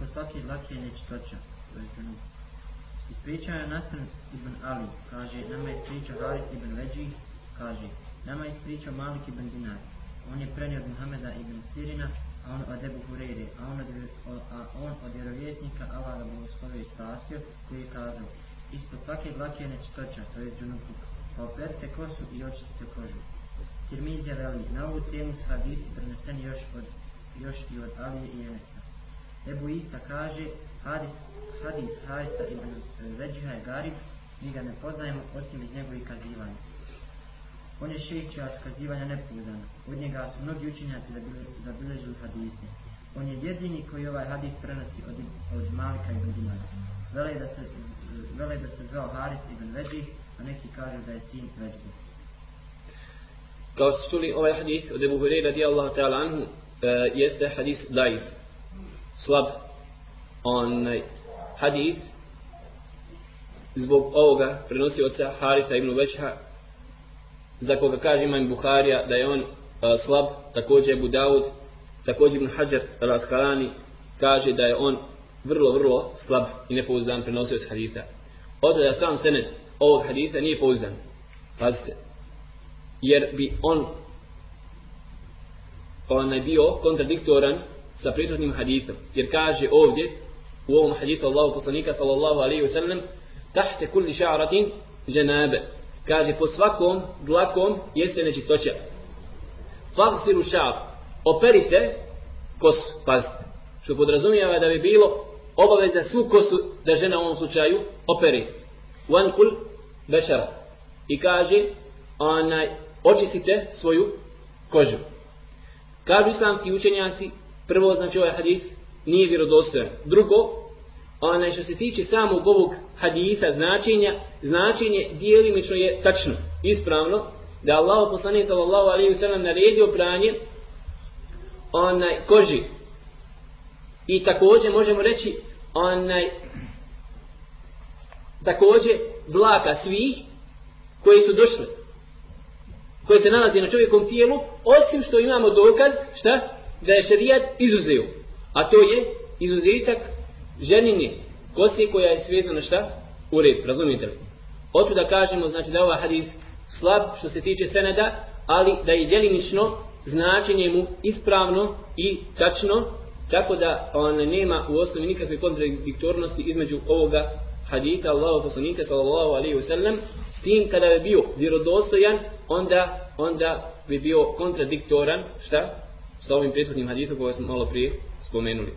ispod svake dlake je nečitoća, to je džunup. Ispričao je Nasran ibn Ali, kaže, nama je ispričao Haris ibn Leđi, kaže, nama je ispričao Malik ibn Dinar. On je prenio od Muhameda ibn Sirina, a on od Ebu Hureyre, a on od, a on od vjerovjesnika Allah da blagoslovio i spasio, koji je kazao, ispod svake dlake je nečitoća, to je džunupuk, pa operite kosu i očistite kožu. Tirmizija veli, na ovu temu hadisi preneseni još, od, još i od Alije i Enesa. Ebu Isa kaže, hadis, hadis Harisa ibn Veđiha je garib, mi ga ne poznajemo osim iz njegovih kazivanja. On je šejh čija su kazivanja nepouzdana. Od njega su mnogi učenjaci zabilježili hadise. On je jedini koji ovaj hadis prenosi od, od Malika ibn Budinara. Vele da se, vele da se zvao Haris ibn Veđih, a neki kažu da je sin Veđih. Kao što čuli ovaj hadis od Ebu Hureyre radijallahu ta'ala anhu, e, jeste hadis daif, slab. Onaj hadis zbog ovoga prenosi od Harisa ibn Većha za koga kaže imam Buharija da je on uh, slab, također Abu Dawud, također Ibn Hajar Raskalani kaže da je on vrlo, vrlo slab i nepouzdan prenosioc haditha. Oto da sam senet ovog haditha nije pouzdan. Pazite. Jer bi on onaj bio kontradiktoran sa prethodnim hadithom. Jer kaže ovdje u ovom hadithu Allahu poslanika sallallahu alaihi wasallam, tahte kulli ša'ratin ženabe kaže po svakom dlakom jeste nečistoća. Fagsiru ša'ar, operite kos, pazite, što podrazumijeva da bi bilo obaveza svu kostu da žena u ovom slučaju operi. Wankul bešara. I kaže, onaj, očistite svoju kožu. Kažu islamski učenjaci, prvo znači ovaj hadis nije vjerodostojan. Drugo, onaj što se tiče samog ovog haditha značenja, značenje dijelimično je tačno, ispravno, da Allah poslanih sallallahu alaihi sallam naredio pranje onaj koži. I također možemo reći onaj također dlaka svih koji su došli koji se nalazi na čovjekom tijelu osim što imamo dokaz šta da je šerijat izuzeo a to je izuzetak ženini kose koja je svezana šta? U red, razumijete li? Oto da kažemo, znači da ova hadis slab što se tiče seneda, ali da je djelimično značenje mu ispravno i tačno, tako da on nema u osnovi nikakve kontradiktornosti između ovoga hadita Allahu poslanika sallallahu alejhi ve sellem s tim kada bi bio vjerodostojan onda onda bi bio kontradiktoran šta sa ovim prethodnim hadisom koje smo malo prije spomenuli.